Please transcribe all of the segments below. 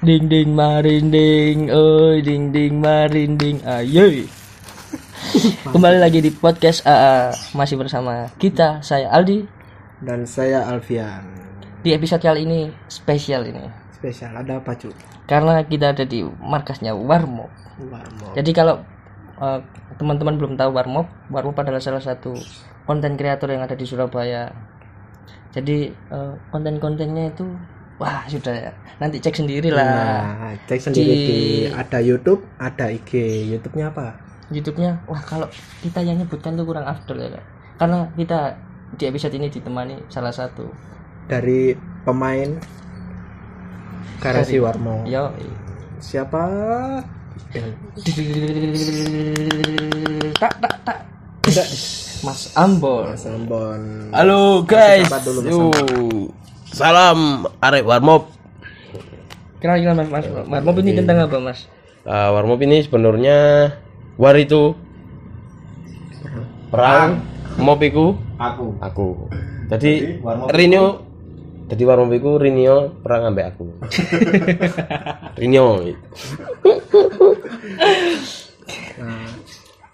Ding ding marinding, oi ding ding marinding, ayo. Kembali lagi di podcast AA masih bersama kita saya Aldi dan saya Alfian. di episode kali ini spesial ini Spesial ada apa cu? karena kita ada di markasnya Warmop. Warmo. Jadi kalau eh, teman-teman belum tahu Warmop, Warmop adalah salah satu konten kreator yang ada di Surabaya. Jadi eh, konten-kontennya itu wah sudah ya. Nanti cek sendiri lah. Nah, cek sendiri Di- di... ada YouTube, ada IG. YouTube-nya apa? YouTube-nya wah kalau kita yang nyebutkan tuh kurang afdol ya Kak. karena kita di episode ini ditemani salah satu Dari pemain Garasi Warmo. yo Siapa? tak tak tak. Mas Ambon Mas Ambon. Halo guys. Dulu, Mas Yo. Salam arek warmop. kira-kira Mas Mas Warmop ini tentang apa Mas Ah, warmop ini sebenarnya war itu perang, mop iku Aku. aku. Jadi Rinio jadi warmop iku Rinio perang ambek aku. Rinio.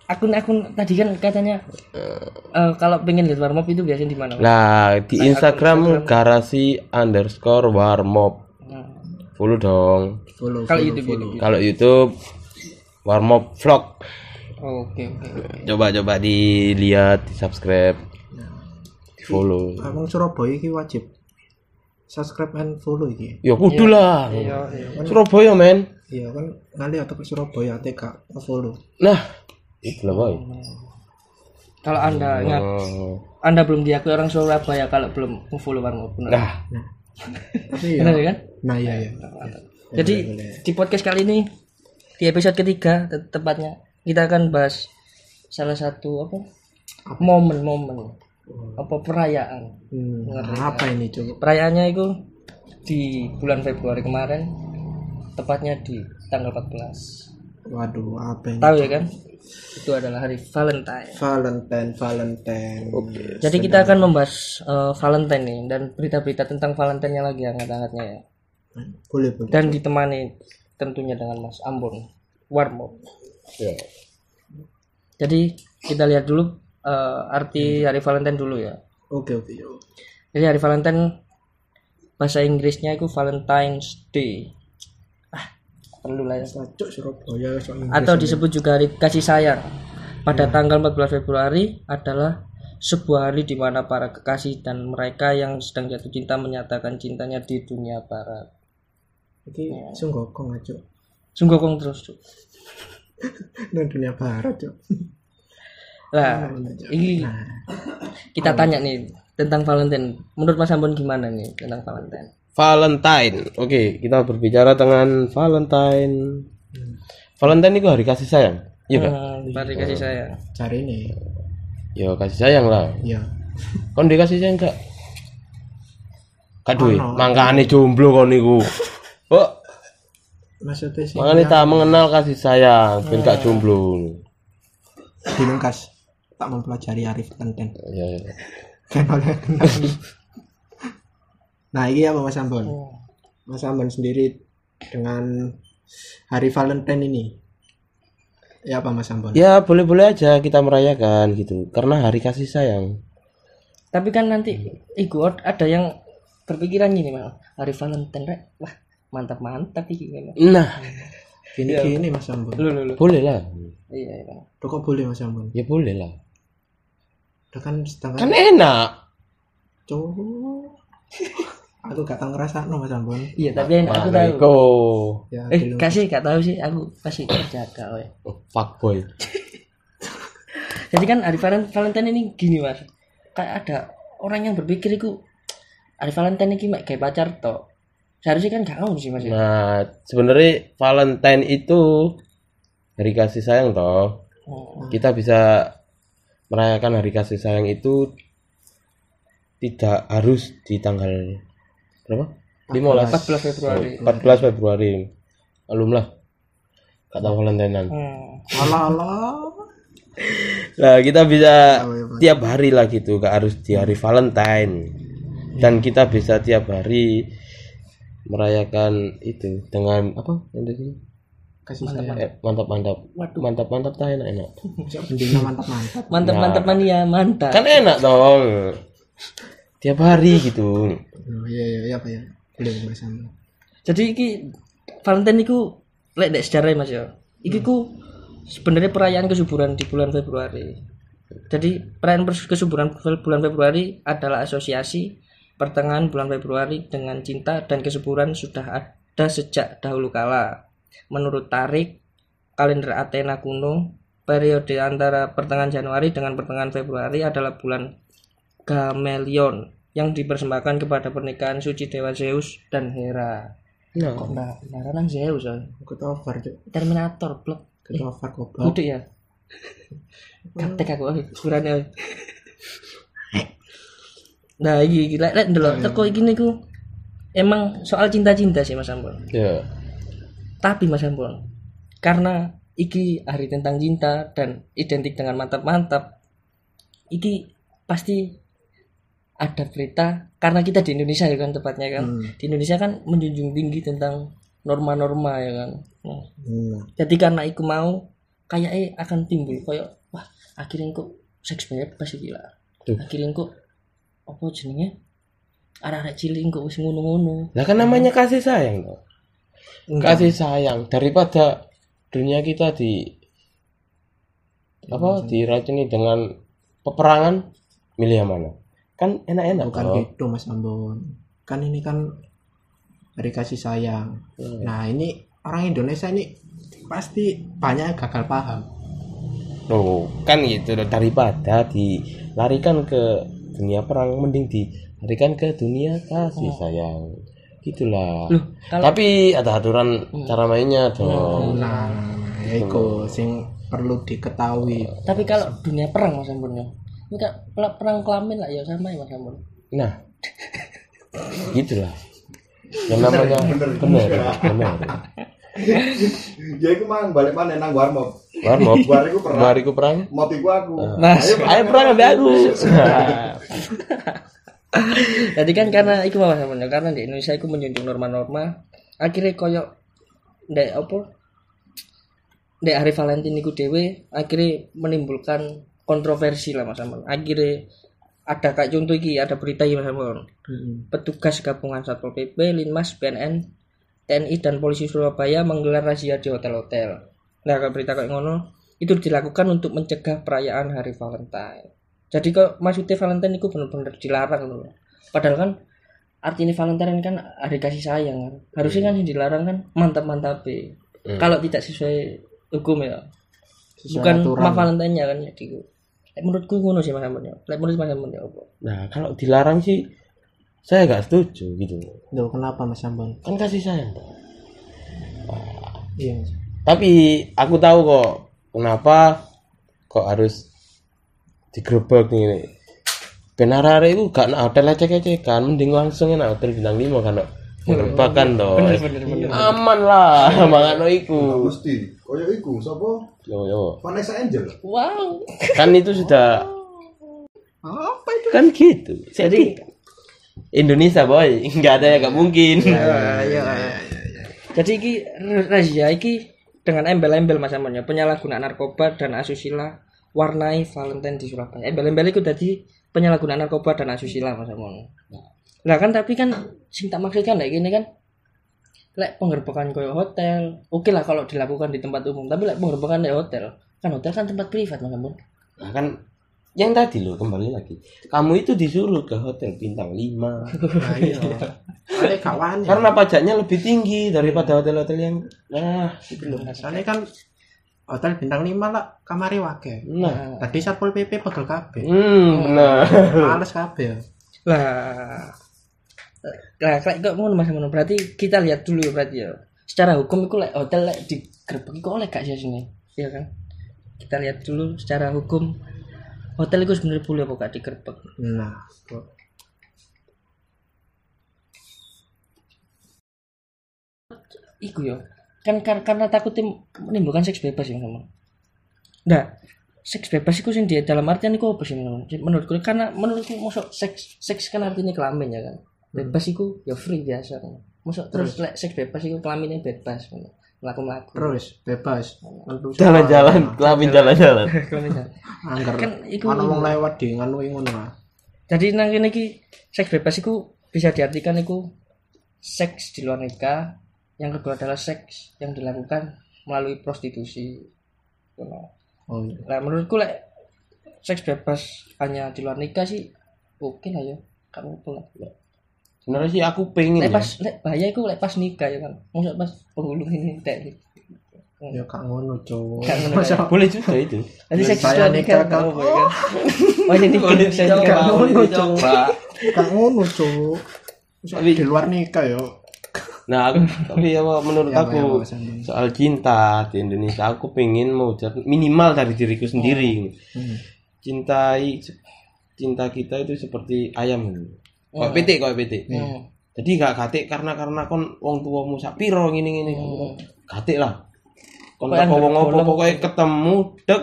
Akun-akun tadi kan katanya eh, kalau pengen lihat Warmop itu biasanya di mana? Nah, di Instagram garasi underscore warmop. Nah, Follow dong. Follow. kalau follow, YouTube, follow. YouTube. Kalau YouTube warmop vlog. oke oke oke. Coba-coba dilihat, di subscribe, di follow. Abang Surabaya iki wajib subscribe and follow iki. Ya kudu lah. Iya, iya. Surabaya men. Iya kan ngali atau ke Surabaya TK follow. Nah, itu lah boy. kalau anda ingat Oh. anda belum diakui orang Surabaya kalau belum follow Warmop benar Nah, Tapi benar ya. ya kan Nah, iya iya. Jadi di podcast kali ini di episode ketiga te- tepatnya kita akan bahas salah satu apa momen-momen apa perayaan. Hmm, apa ini, Cuk? Perayaannya itu di bulan Februari kemarin tepatnya di tanggal 14. Waduh, apa ini? Tahu ya kan? Itu adalah hari Valentine. Valentine, Valentine. Oke. Jadi kita akan membahas eh, Valentine nih dan berita-berita tentang Valentine yang lagi hangat-hangatnya ya. Boleh, boleh. Dan ditemani tentunya dengan Mas Ambon Warmop. ya. Jadi kita lihat dulu eh, arti hari Valentine dulu ya. Oke, oke. yuk. Jadi hari Valentine bahasa Inggrisnya itu Valentine's Day. Perlu lah ya. Cuk Surabaya Atau disebut juga hari kasih sayang. Pada tanggal 14 Februari adalah sebuah hari di mana para kekasih dan mereka yang sedang jatuh cinta menyatakan cintanya di dunia barat. Iki sungguh kok ngaco. Sungguh kong terus. Cuk. Nang dunia barat, Cuk. Lah, ini kita tanya nih tentang Valentine. Menurut Mas Ambon gimana nih tentang Valentine? Valentine. Oke, kita berbicara dengan Valentine. Valentine itu hari kasih sayang. Iya kan? Hmm, hari kasih sayang. Cari ini. Ya kasih sayang lah. Ya. Kon dikasih sayang? Gak duwe. Ono. Mangkane jomblo kon niku. Oh, Maksudnya sih makanya tak mengenal kasih sayang, ben gak jomblo. dilengkas tak mempelajari Arif Valentine. Ya, ya. Kan kenal. Nah, ini apa Mas Ambon? Mas Ambon sendiri dengan hari Valentine ini. Ya apa Mas Ambon? Ya boleh-boleh aja kita merayakan gitu, karena hari kasih sayang. Tapi kan nanti iku ada yang berpikiran gini mal hari Valentine rek. Wah, mantap-mantap iki kan. Nah, Gini gini Mas Ambon. Lu lu lu. boleh lah. Iya, iya. Kok boleh Mas Ambon? Ya boleh lah. Udah kan setengah Kan enak. cowok. Aku gak tau ngerasa no Mas Ambon. Iya, tapi yang aku tahu. Ya, Eh, kasih gak tahu sih, aku pasti jaga we. Oh, fuckboy. Jadi kan hari Valen- Valentine ini gini, Mas. Kayak ada orang yang berpikir itu hari Valentine ini kayak pacar toh. Seharusnya kan gak mau sih, Mas. ya. Nah, sebenarnya Valentine itu hari kasih sayang toh. Oh. Kita bisa merayakan hari kasih sayang itu tidak harus di tanggal berapa? 15 14 Februari. 14 Februari. Alum lah. Gak tahu Valentinean. Hmm. Alah alah. Nah, kita bisa Oh, iya, tiap hari lah gitu, gak harus di hari Valentine. Dan kita bisa tiap hari merayakan itu dengan apa yang tadi kasih eh, mantap mantap Waduh. mantap mantap tak enak enak mendina mantap mantap mantap mantap mania mantap kan enak dong tiap hari gitu. Oh, iya iya iya apa ya? Boleh Ambon jadi iki Valentine iku lek dek sejarah mas ya. Iki ku sebenarnya perayaan kesuburan di bulan Februari. Jadi perayaan kesuburan bulan Februari adalah asosiasi pertengahan bulan Februari dengan cinta dan kesuburan sudah ada sejak dahulu kala. Menurut Tarik kalender Athena kuno periode antara pertengahan Januari dengan pertengahan Februari adalah bulan Gamelion yang dipersembahkan kepada pernikahan suci dewa Zeus dan Hera. Nah kok enggak? Nang Zeus ya ikut over cuk. Terminator blok. Ikut over goblok. Kudu ya? Kaptek aku kurangnya Nah iki iki lek lek ndelok teko iki niku emang soal cinta-cinta sih Mas Ampun. ya Tapi Mas Ampun karena iki hari tentang cinta dan identik dengan mantap-mantap iki pasti ada berita karena kita di Indonesia ya kan tepatnya kan. Hmm. di Indonesia kan menjunjung tinggi tentang norma-norma ya kan. Nah, nah jadi karena iku mau kayak eh akan timbul kayak wah akhirnya kok seks bebas iki lah Tuh. akhirnya kok apa jenenge? Arek-arek cilik kok wis ngono-ngono. Lah kan namanya kasih sayang toh. Kasih sayang daripada dunia kita di apa diracuni dengan peperangan milih yang mana kan enak-enak bukan toh. gitu mas Ambon. Kan ini kan hari kasih sayang. Hmm. nah ini orang Indonesia ini pasti banyak yang gagal paham. Loh, kan gitu. Loh. daripada dilarikan ke dunia perang mending dilarikan ke dunia kasih sayang. Gitulah. Loh kalau tapi ada aturan cara mainnya dong nah ya iku sing perlu diketahui. Tapi kalau dunia perang Mas Ampun ya ini pel- perang kelamin lah ya sama ya Mas Ampun. Nah gitulah. Yang namanya benar benar ya iku mang balik mana nang warmop warmop Bar iku perang. bariku perang? Mop iku aku. Mas ayo perang ambil aku. Jadi kan karena iku Mas Ampun ya karena di Indonesia iku menjunjung norma-norma akhirnya koyo ndek apa ndek hari Valentine iku dhewe akhirnya menimbulkan kontroversi lah Mas Ampun akhirnya ada kayak contoh iki ada berita iki Mas Ampun petugas gabungan Satpol PP, Linmas, BNN, TNI dan polisi Surabaya menggelar razia di hotel-hotel. Nah, kalau berita kayak ngono itu dilakukan untuk mencegah perayaan Hari Valentine. Jadi kok maksudnya Valentine itu benar-benar dilarang loh. Padahal kan artinya Valentine kan hari kasih sayang kan. Harusnya kan yang dilarang kan mantap-mantap Kalau tidak sesuai hukum ya. Sesuai Bukan aturan. mah Valentine-nya kan jadi. Lek menurutku ngono sih Mas Amun ya. Lek menurut Mas Amun ya apa? nah kalau dilarang sih saya nggak setuju gitu Loh, kenapa Mas Ambon? kan kasih sayang toh. Iya. Mas. tapi aku tahu kok kenapa kok harus digerebek nih benar itu gak nak hotel lecek kan mending langsung enak hotel bintang lima kan no. gerebek kan toh aman lah makanya iku mesti koyo iku sapa? Yo yo. Vanessa Angel. Wow. kan itu sudah Apa itu? kan gitu. Jadi Indonesia boy. Nggak ada yang nggak mungkin. Jadi iki razia iki dengan embel-embel Mas Amun ya, penyalahgunaan narkoba dan asusila warnai Valentine di Surabaya. Embel-embel itu tadi penyalahgunaan narkoba dan asusila Mas Amun. Nah kan tapi kan sing tak maksud kan kayak gini kan lek penggerbekan koyo hotel, oke lah kalau dilakukan di tempat umum, tapi lek penggerbekan di hotel, kan hotel kan tempat privat Mas Amun. nah kan yang tadi loh kembali lagi kamu itu disuruh ke hotel bintang 5 Nah, iya. Kawan. karena pajaknya lebih tinggi daripada hotel-hotel yang nah itu loh Soalnya kan hotel bintang 5 lah kamari wake. nah Tadi Satpol PP pegel kabeh. hmm benar Males kabeh. Lah Lah kayak kok ngono Mas Amun. Berarti kita lihat dulu berarti ya. Secara hukum itu lek hotel lek digerebek iku oleh gak sih sini? Iya kan? Kita lihat dulu secara hukum hotel itu sebenarnya boleh apa gak digerebek. Nah, kok. Iku ya. Kan kar- karena takutnya menimbulkan seks bebas ya sama. Nah, seks bebas itu di dalam artian itu apa sih menurut menurutku karena menurutku masuk seks seks kan artinya kelamin ya kan bebas itu ya free biasa kan Masuk terus lek seks bebas iku kelaminnya bebas ngono. Mlaku-mlaku. terus bebas Jalan-jalan, kelamin jalan-jalan. Angger Kan iku- ana wong lewat di nganu ngono lah Jadi nang kene iki seks bebas iku bisa diartikan iku seks di luar nikah. Yang kedua adalah seks yang dilakukan melalui prostitusi. Ngono. oh iya Nah, menurutku lek seks bebas hanya di luar nikah sih oke lah ya. Kamu lah. Sebenarnya sih aku pengen Lek ya. pas lek bahaya iku lek pas nikah ya kan. Masa pas penghulu ini tek. ya gak ngono cowok Boleh juga itu. Nanti Ya, seks di saya luar nikah, Kak. boleh kan. Oh, ini nikah. Saya Gak nikah. ngono cowok gak ngono cowok di luar nikah yo Nah, aku, tapi ya menurut Ya, aku ya, soal cinta di Indonesia aku pengen mewujud minimal dari diriku sendiri. Hmm. Cintai cinta kita itu seperti ayam. Kok PT, kok PT. Hmm. Jadi gak gatik karena karena kon wong tuamu sak piro ngene ngene. Gatik lah. Kon Pokoknya teko wong opo pokoke ketemu dek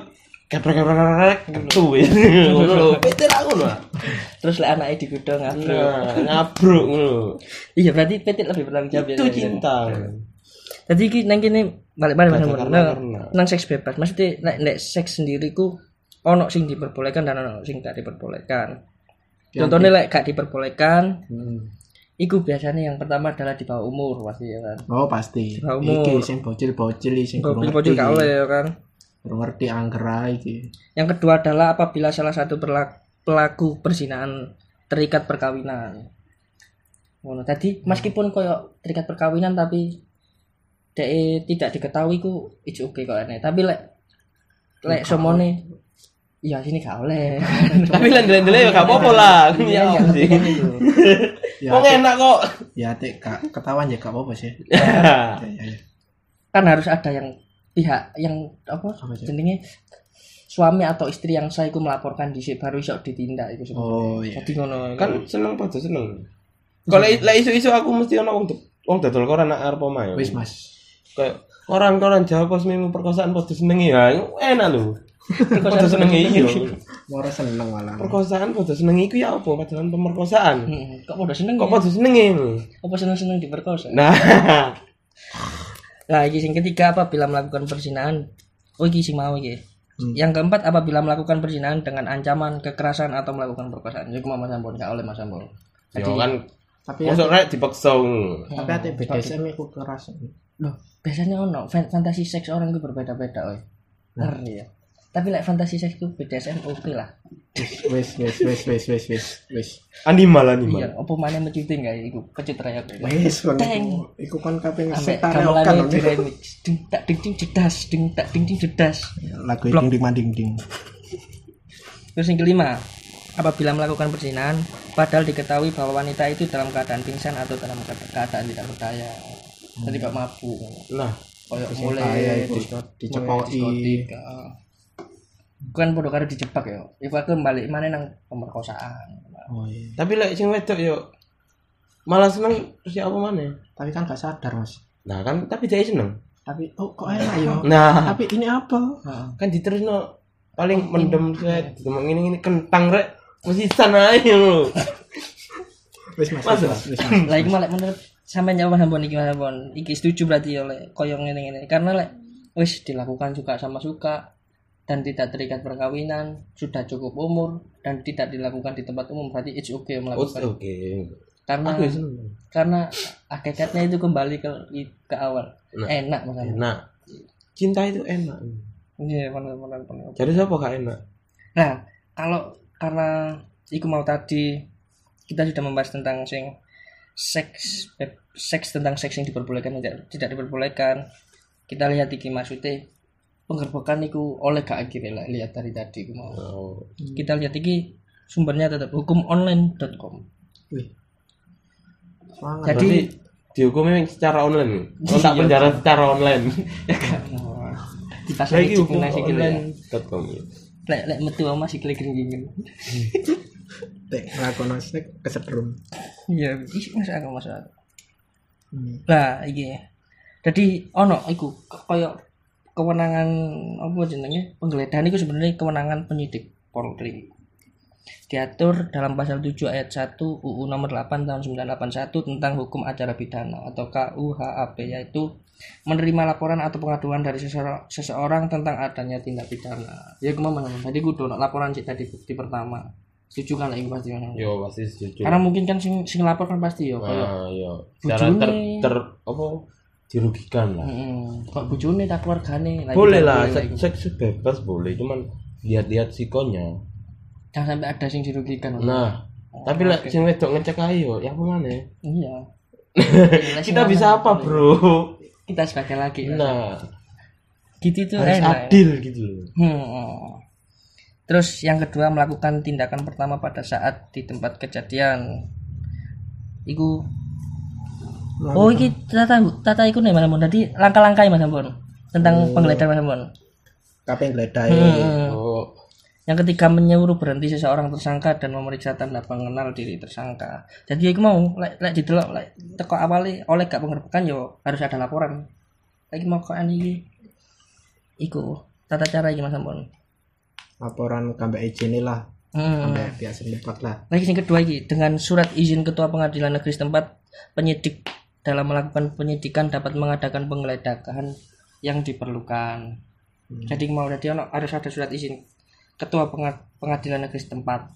keprek-keprek ketu wis. Ngono. PT lah ngono. lah. Terus lek anaknya digudang ngabro. Nah, ngabruk ngono. Iya berarti PT lebih bertanggung jawab ya. Itu cinta. Jadi iki nang kene balik-balik Nang, nang seks bebas. Maksudnya nek nek seks sendiri ku ono sing diperbolehkan dan ono sing gak diperbolehkan. Contohnya lek gak diperbolehkan, Hmm. iku biasanya yang pertama adalah di bawah umur pasti ya kan. oh pasti Bawah umur. iki sing bocil-bocil sing ngerti gak oleh ya kan. kurang ngerti angger ae iki Yang kedua adalah apabila salah satu pelaku perzinahan terikat perkawinan. Ngono. Tadi meskipun koyo terikat perkawinan tapi dek tidak diketahui ku it's okay kok aneh. Tapi lek lek somone iya sini gak oleh. Tapi lain-lain ya gak apa-apa lah. Iya, Ya apa sih? ya Kok enak kok. ya tek gak ketahuan ya gak apa-apa sih ya, ya, ya. kan harus ada yang pihak yang apa jenenge suami atau istri yang saya melaporkan di baru iso ditindak itu sebenarnya. oh iya Jadi ngono Kan seneng padha seneng. Kalau lek isu-isu aku mesti ono wong wong dodol koran nak arep omahe. wis mas Kayak koran-koran Jawa kosmimu perkosaan padha senengi ya. Enak lho. Padha senengi iya. Mora seneng malah Perkosaan padha senengi iku ya apa? Padahal pemerkosaan. Hmm, kok udah seneng Kok ya? padha senengi? apa seneng seneng diperkosa Nah, nah yang ketiga apabila melakukan perzinahan oh ini sing mau iki Hmm. yang keempat apabila melakukan perzinahan dengan ancaman kekerasan atau melakukan perkosaan jadi mau mas Ambon gak oleh mas Ambon yo kan tapi masuk rek dipaksa. tapi ate BDSM iku keras loh biasanya ono fan- fantasi seks orang itu berbeda-beda oi ngeri ya tapi like fantasi seks itu BDSM oke lah. Wis wis wis wis wis wis wis Animal animal. iya apa mana mencuti nggak iku kecut raya Teng. iku iku kon kaping sampai setareokan gamelannya di remix ding tak ding ding jedas ding tak ding ding jedas. Lagu ding ding manding ding. Terus yang kelima, apabila melakukan perzinahan, padahal diketahui bahwa wanita itu dalam keadaan pingsan atau dalam keada- keadaan tidak berdaya. Jadi gak mabuk. Nah, Kayak kaya mulai iku, Kan podo karo dijebak ya. Iku aku balik mana nang pemerkosaan. oh iya tapi lek sing wedok yo malah seneng terus ya apa mana? tapi kan gak sadar mas Nah kan tapi dia seneng. tapi oh kok enak yo Nah, tapi ini apa kan diterusno paling mendem saya cuma ngene ngene kentang rek mesti sana aja lho. wis mas Mas, wis mas wis mas Lah malah menurut sampean jawab Hambon iki Hambon. Iki setuju berarti oleh koyo ngene-ngene. Karena lek wis dilakukan suka sama suka dan tidak terikat perkawinan, sudah cukup umur dan tidak dilakukan di tempat umum berarti it's okay melakukan. Oke. Karena Aku ya seneng. karena hakikatnya itu kembali ke ke awal. Nah. Enak Hambon. Enak. Cinta itu enak. Iya, benar benar benar. Jadi siapa gak enak? Nah, kalau karena iku mau tadi kita sudah membahas tentang sing seks seks tentang seks yang diperbolehkan tidak tidak diperbolehkan. Kita lihat iki maksudnya penggerbekan iku oleh gak akhirnya lah lihat dari tadi mau. Oh. Kita lihat iki sumbernya tetap hukumonline.com. Semangat. Jadi dihukumnya secara online. Kontak penjara secara online. dipasang Lagi hukum diskriminasi gitu ya. online.com. Lek lek metu masih klik gini. tek ngelakuin snack kesetrum Iya, ih masa aku masa aku. Hmm. Lah iki. Jadi ono iku k- koyo kewenangan apa jenenge penggeledahan iku sebenarnya kewenangan penyidik Polri. diatur dalam pasal 7 ayat 1 UU nomor 8 tahun 981 tentang hukum acara pidana atau KUHAP yaitu menerima laporan atau pengaduan dari seseorang, tentang adanya tindak pidana. Ya ke mana Tadi gue udah laporan sih tadi bukti pertama. Setuju kan lagi pasti kan? yo pasti setuju Karena mungkin kan sing sing lapor kan pasti yo nah, yo secara ter, ter apa dirugikan lah. Mm, kok bojone tak keluargane? Lagi boleh lah seks, lagi. seks bebas boleh cuman lihat-lihat sikonya. Jangan sampai ada sing dirugikan. Nah tapi lah sing wedok ngecek ayo ya apa mana iya. Kita bisa apa bro? kita sebagai laki nah. Gitu itu harus enak. adil gitu loh. Hmm. Terus yang kedua melakukan tindakan pertama pada saat di tempat kejadian. Iku Oh, iki tata tata iku nih Mas Ampun. Tadi langkah-langkah Mas Ampun tentang penggeledahan Mas Ampun. Kapan geledah Hmm. oh Yang ketiga menyuruh berhenti seseorang tersangka dan memeriksa tanda pengenal diri tersangka. Jadi aku mau lek lek didelok lek teko awali oleh gak penggerbekan yo harus ada laporan. Lagi mau kok iki iku tata cara iki Mas Ampun. laporan kambak izin lah Hmm. pihak setempat lah Lagi yang kedua ini dengan surat izin ketua pengadilan negeri setempat penyidik dalam melakukan penyidikan dapat mengadakan penggeledahan yang diperlukan. Jadi mau jadi ono harus ada surat izin ketua penga- pengadilan negeri setempat.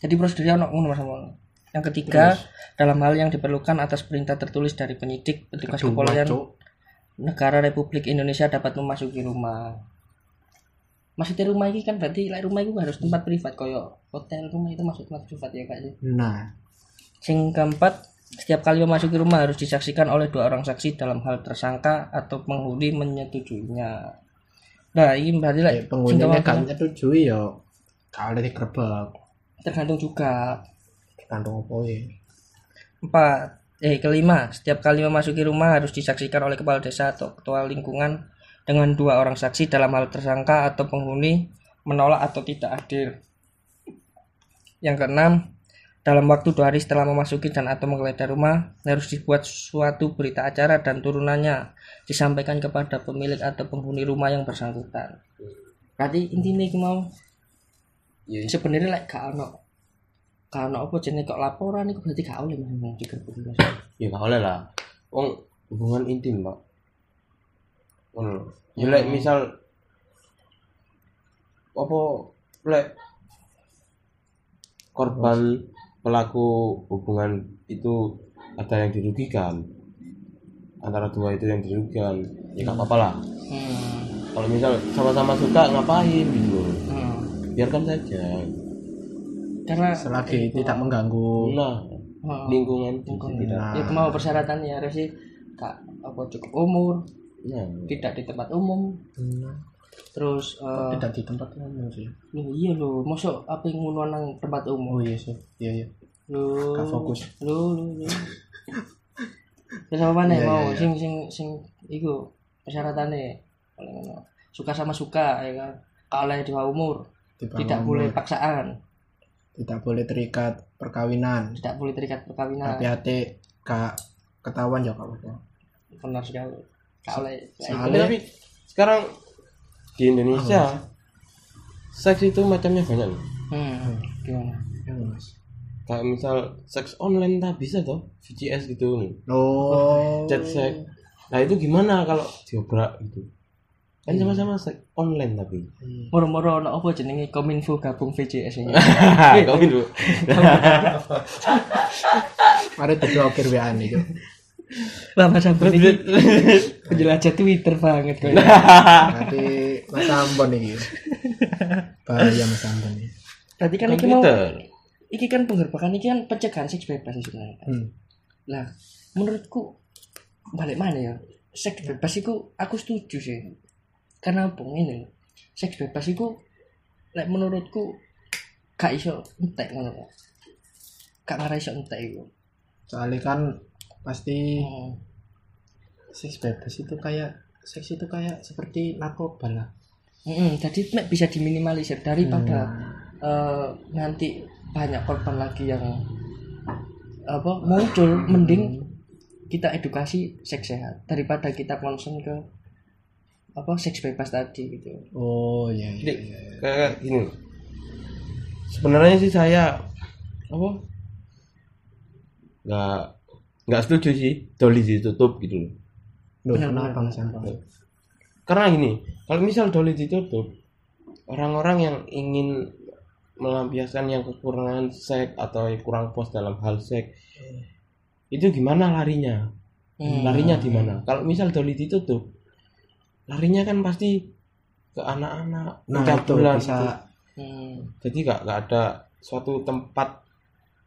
Jadi prosedurnya ono ngono Mas. Yang ketiga dalam hal yang diperlukan atas perintah tertulis dari penyidik petugas kepolisian negara Republik Indonesia dapat memasuki rumah. Maksudnya rumah ini kan berarti like, rumah itu harus tempat privat koyo hotel rumah itu masuk tempat privat ya kak sih. nah Sing keempat, setiap kali memasuki rumah harus disaksikan oleh dua orang saksi dalam hal tersangka atau penghuni menyetujuinya. Nah, ini berarti like, ya, penghuninya keempat, kan nyetujui yo kalau digerebek tergantung juga. kandung apa ya Empat, eh kelima, setiap kali memasuki rumah harus disaksikan oleh kepala desa atau ketua lingkungan dengan dua orang saksi dalam hal tersangka atau penghuni menolak atau tidak hadir. Yang keenam, dalam waktu dua hari setelah memasuki dan atau menggeledah rumah harus dibuat suatu berita acara dan turunannya disampaikan kepada pemilik atau penghuni rumah yang bersangkutan. Berarti intinya iki mau iya sebenarnya like gak ono gak ono apa jenenge kok laporan itu berarti gak oleh digerebek mas. ya gak oleh lah. Wong hubungan intim pak. Ngono ya lek misal apa lek korban pelaku hubungan itu ada yang dirugikan. Antara dua itu yang dirugikan ya gak apa-apa lah. Hmm. kalau misal sama-sama suka ngapain gitu? Hmm. biarkan saja. Karena selagi tidak mengganggu nah Hmm. lingkungan Nah, ya mau persyaratannya harus sih kak apa cukup umur nah tidak di tempat umum terus eh, tidak di tempat umum sih? Loh, iya loh masuk apa yang ngono nang tempat umum? Oh iya sih. Iya iya. Lo Gak fokus. lo lo lo terus apa nih Iya, mau? iya, iya. sing sing sing iku persyaratannya paling ngono. Suka sama suka ya kan? Kalau di bawah umur. Bawah tidak umur. boleh paksaan. Tidak boleh terikat perkawinan. Tidak boleh terikat perkawinan. Tapi hati kak ketahuan ya kalau benar sekali. Kalau tapi sekarang di Indonesia seks itu macamnya banyak loh. hmm, gimana? Mas? Kayak misal seks online tak bisa toh? VCS gitu. Nih oh. Chat seks. Nah itu gimana kalau diobrak gitu? Kan sama-sama seks online tapi. Moro-moro ono apa jenenge kominfo gabung VCS ini? Kau itu mari diblokir WA nih Ambon ini penjelajah Twitter banget kok. berarti mas Ambon nih bahaya mas Ambon nih Berarti kan iki mau iki kan penggerbekan iki kan pencegahan seks bebas sih sebenarnya. hmm. Lah, menurutku balik mana ya? Seks bebas itu aku setuju sih. Karena apa ini? Seks bebas itu lek menurutku gak iso entek ngono kok. Gak iso entek iku. soalnya kan pasti Hmm. seks bebas itu kayak seks itu kayak seperti narkoba lah Mm-mm, jadi bisa diminimalisir daripada Hmm. eh, nanti banyak korban lagi yang apa muncul mending kita edukasi seks sehat daripada kita concern ke apa seks bebas tadi gitu oh iya iya, Jadi, iya. kayak gini sebenarnya sih saya apa nggak nggak setuju sih doli ditutup gitu loh Loh, Benar, kenapa. Mas? Karena gini kalau misal doli ditutup orang-orang yang ingin melampiaskan yang kekurangan seks atau yang kurang puas dalam hal seks itu gimana larinya Hmm. larinya di mana kalau misal doli ditutup larinya kan pasti ke anak-anak Nah, itu bisa gitu. Hmm. jadi nggak nggak ada suatu tempat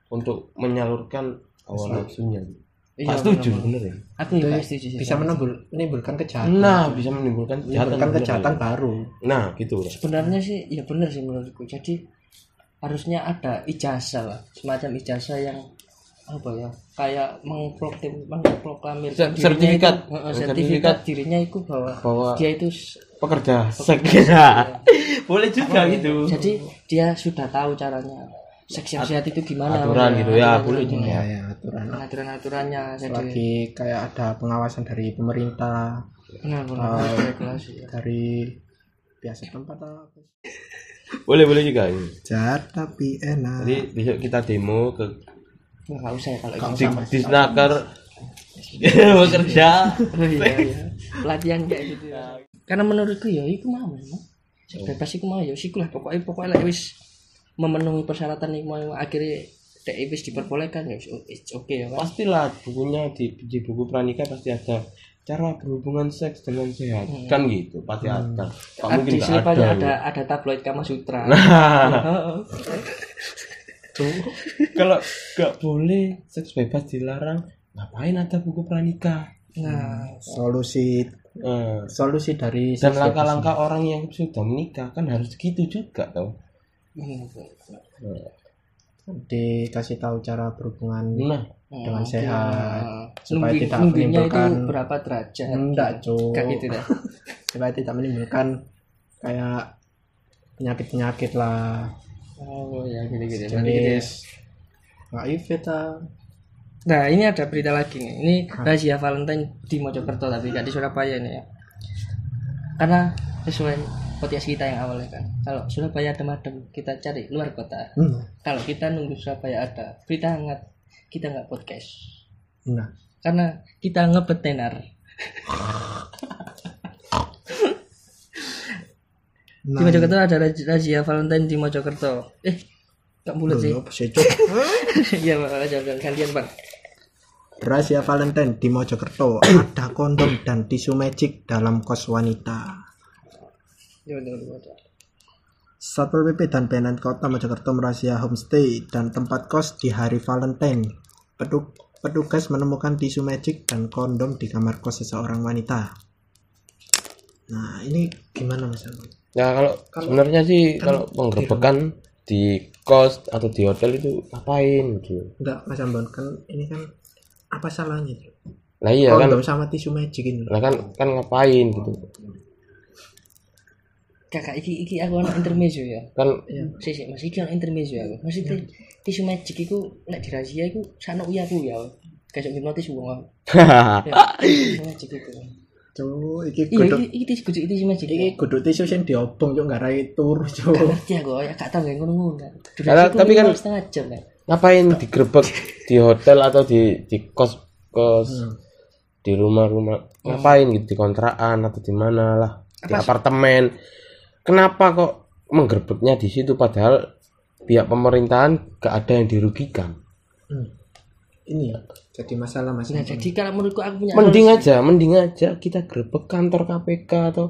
untuk menyalurkan hawa Setuju. nafsunya Iya, setuju benar-benar. bener ya Aku juga setuju sih. bisa menambul, menimbulkan kejahatan. nah bisa menimbulkan kejahatan menimbulkan bener kejahatan ya. baru. nah gitu. Sebenarnya sih ya benar sih menurutku. Jadi harusnya ada ijazah lah, semacam ijazah yang apa ya kayak mengproklam mengproklamirkan Se- sertifikat. itu, Sertifikat. sertifikat dirinya itu bahwa bahwa dia itu pekerja Iya. boleh juga gitu jadi dia sudah tahu caranya seks yang sehat itu gimana aturan gitu ya boleh juga Ya, ya, aturan. aturan aturannya Lagi kayak ada pengawasan dari pemerintah, benar benar harus regulasi ya. dari biasa tempat apa? boleh boleh juga ini. Jahat tapi enak. jadi besok kita demo ke nggak usah ya kalau di, di snaker bekerja Oh iya, iya. pelatihan kayak gitu ya. Karena menurutku ya itu mau memang. Bebas iku mau ya siku lah pokoknya pokoknya lah wis memenuhi persyaratan mau akhirnya dek wis diperbolehkan ya it's okay ya kan. pastilah bukunya di, di buku pranika pasti ada cara berhubungan seks dengan sehat. Hmm. kan gitu pasti ada. Gak Ada mungkin di gak selipannya ada, ada ada tabloid Kama Sutra. Nah, kalau nggak boleh seks bebas dilarang ngapain ada buku pranika Nah, Solusi Eh, solusi dari dan langkah-langkah orang yang sudah menikah kan harus gitu juga tau. hmm. Dikasih tahu cara berhubungan nah dengan oke. sehat supaya Nungguin- tidak nungguinnya itu menimbulkan berapa derajat? enggak cuk Kayak gitu dah. supaya tidak menimbulkan kayak penyakit-penyakit lah Oh ya gitu ya. jenis HIV ta Nah ini ada berita lagi nih. Ini rahasia Valentine di Mojokerto tapi nggak di Surabaya nih ya. Karena sesuai podcast kita yang awalnya kan. Kalau Surabaya adem-adem kita cari luar kota. hmm. Kalau kita nunggu Surabaya ada berita hangat kita nggak podcast. nah Karena kita ngebet tenar. Di nah Mojokerto ada razia Valentine di Mojokerto. Eh, nggak mulut sih. Iya, Pak, jangan gantian, Pak. rahasia Valentine di Mojokerto ada kondom dan tisu magic dalam kos wanita Iya. Satpol PP dan PNN Kota Mojokerto merahasia homestay dan tempat kos di hari Valentine. Petu- petugas menemukan tisu magic dan kondom di kamar kos seseorang wanita. Nah, ini gimana Mas ya kalau sebenarnya sih kalau penggerbekan di kos atau di hotel itu ngapain gitu Enggak, Mas Ambon kan ini kan apa salahnya? Nah iya kan kondom sama tisu magic ini. lah kan kan ngapain gitu Kakak iki iki aku anak intermezzo ya. kan Si si Mas iki anak intermezzo aku. Maksudnya tisu magic iku nek dirahasia iku sakno uyaku ya. Kayak hipnotis wong aku. Ya, magic itu. Cuk, iki Iya, kudu iki iki tisu kudu tisu magic. iki kudu tisu sing diobong cuk ngarai turu cuk. Gak ngerti aku ya gak tau ngono-ngono kan. Durasi tapi kan- setengah jam kan. ngapain digerebek di hotel atau di di kos kos di rumah-rumah ngapain gitu di kontrakan atau di mana lah di apartemen kenapa kok menggerebeknya di situ padahal pihak pemerintahan gak ada yang dirugikan Hmm. Ini ya jadi masalah Mas. Nah, jadi kalau menurutku aku punya mending solusi. aja mending aja kita gerebek kantor KPK atau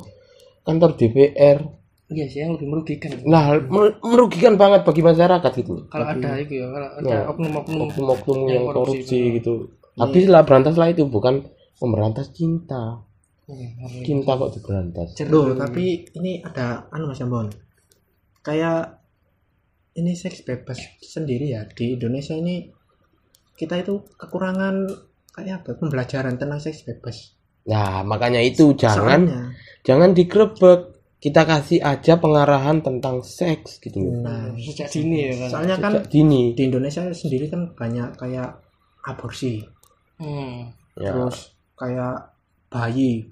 kantor DPR Iya sih yang lebih merugikan. nah mer- merugikan banget bagi masyarakat gitu Kalau ada itu ya, kalau ada Ya. oknum-oknum oknum-oknum yang Yang korupsi, korupsi, gitu habislah berantaslah itu bukan memberantas cinta cinta kok diberantas Loh, tapi ini ada anu Mas Ambon. Kayak ini seks bebas sendiri ya di Indonesia ini kita itu kekurangan kayak apa pembelajaran tentang seks bebas. nah makanya itu jangan Soalnya, jangan digerebek kita kasih aja pengarahan tentang seks gitu loh nah, sejak dini ya kan. soalnya kan Sejak dini di Indonesia sendiri kan banyak kayak aborsi, Hmm. ya. terus kayak bayi,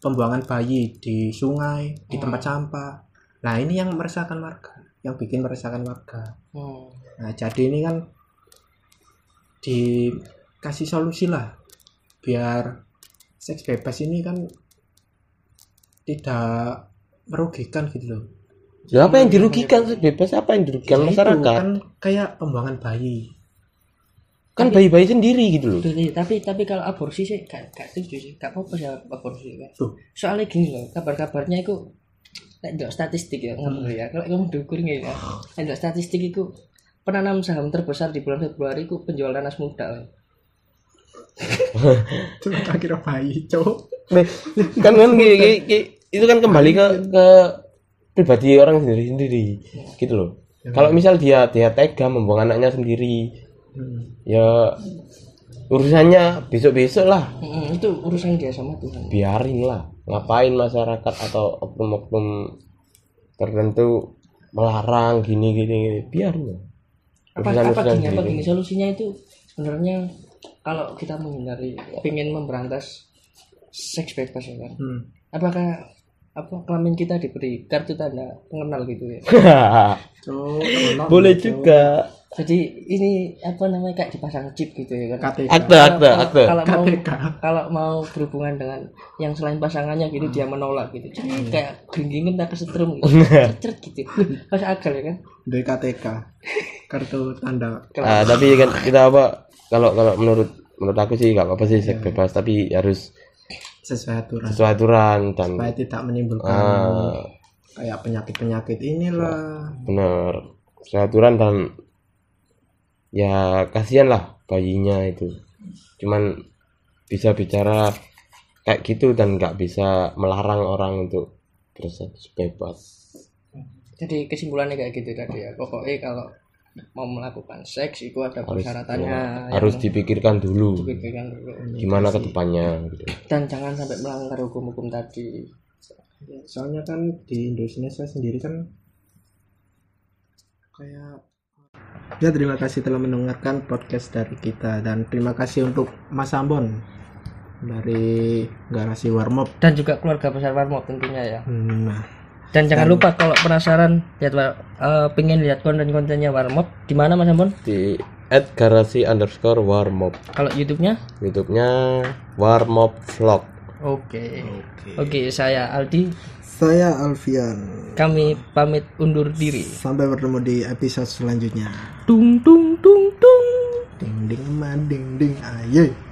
pembuangan bayi di sungai, di tempat sampah. Nah, ini yang meresahkan warga. yang bikin meresahkan warga Hmm. nah jadi ini kan dikasih solusi lah biar seks bebas ini kan tidak merugikan gitu loh Ya apa yang dirugikan sih? bebas apa yang dirugikan Ya itu, masyarakat? kan kayak pembuangan bayi Kan bayi-bayi sendiri gitu loh. Betul, iya. tapi tapi kalau aborsi sih gak gak setuju sih gak apa-apa sih aborsi kan Tuh. soalnya gini loh kabar-kabarnya itu nek ndelok statistik ya ngomong ya kalau kamu diukur nih ya nek ndelok statistik itu penanam saham terbesar di bulan Februari itu penjual nanas muda cuma tak kira bayi cowok Nih, kan kan itu kan kembali ke ke pribadi orang sendiri sendiri gitu loh. Kalau misal dia dia tega membuang anaknya sendiri, Hmm. ya urusannya besok-besok lah. Mm, itu urusan dia sama Tuhan Biarin lah. Ngapain masyarakat atau oknum-oknum tertentu melarang gini gini, gini. biarin lah. apa apa Urusan-urusan gini apa gini solusinya itu sebenarnya kalau kita menghindari ingin memberantas seks bebas ya kan Hmm. apakah apa kelamin kita diberi kartu tanda pengenal gitu ya tolong, Boleh cowok. juga. Jadi ini apa namanya kayak dipasang chip gitu ya kan? KTK Akte, akte, akte. kalau mau kalau mau berhubungan dengan yang selain pasangannya gitu dia menolak gitu. Jadi kayak geringgingin tak kesetrum gitu. Ceret gitu. Pas akal ya kan? Dari KTK kartu tanda. Ah, tapi kan kita apa kalau kalau menurut menurut aku sih nggak apa-apa sih seks bebas tapi harus sesuai aturan. sesuai aturan dan supaya tidak menimbulkan ah, kayak penyakit-penyakit inilah. Bener sesuai aturan dan ya kasihan lah bayinya itu. Cuman bisa bicara kayak gitu dan nggak bisa melarang orang untuk berseks bebas. Jadi kesimpulannya kayak gitu tadi ya. Pokoknya kalau mau melakukan seks itu ada harus persyaratannya ya, harus dipikirkan dulu. dipikirkan dulu. Gimana ke depannya gitu. dan jangan sampai melanggar hukum-hukum tadi. Soalnya kan di Indonesia sendiri kan kayak ya terima kasih telah mendengarkan podcast dari kita. Dan terima kasih untuk Mas Ambon dari garasi Warmop. Dan juga keluarga besar Warmop tentunya ya. Hmm, nah. Dan jangan lupa kalau penasaran lihat eh, pengen lihat konten-kontennya Warmop di mana Mas Ambon? Di at garasi underscore warmop. Kalau YouTube-nya? Youtube-nya warmop vlog. Oke. Oke saya Aldi saya Alfian. Kami pamit undur diri. Sampai bertemu di episode selanjutnya. Tung tung tung tung. Ding ding ma ding ding. Aye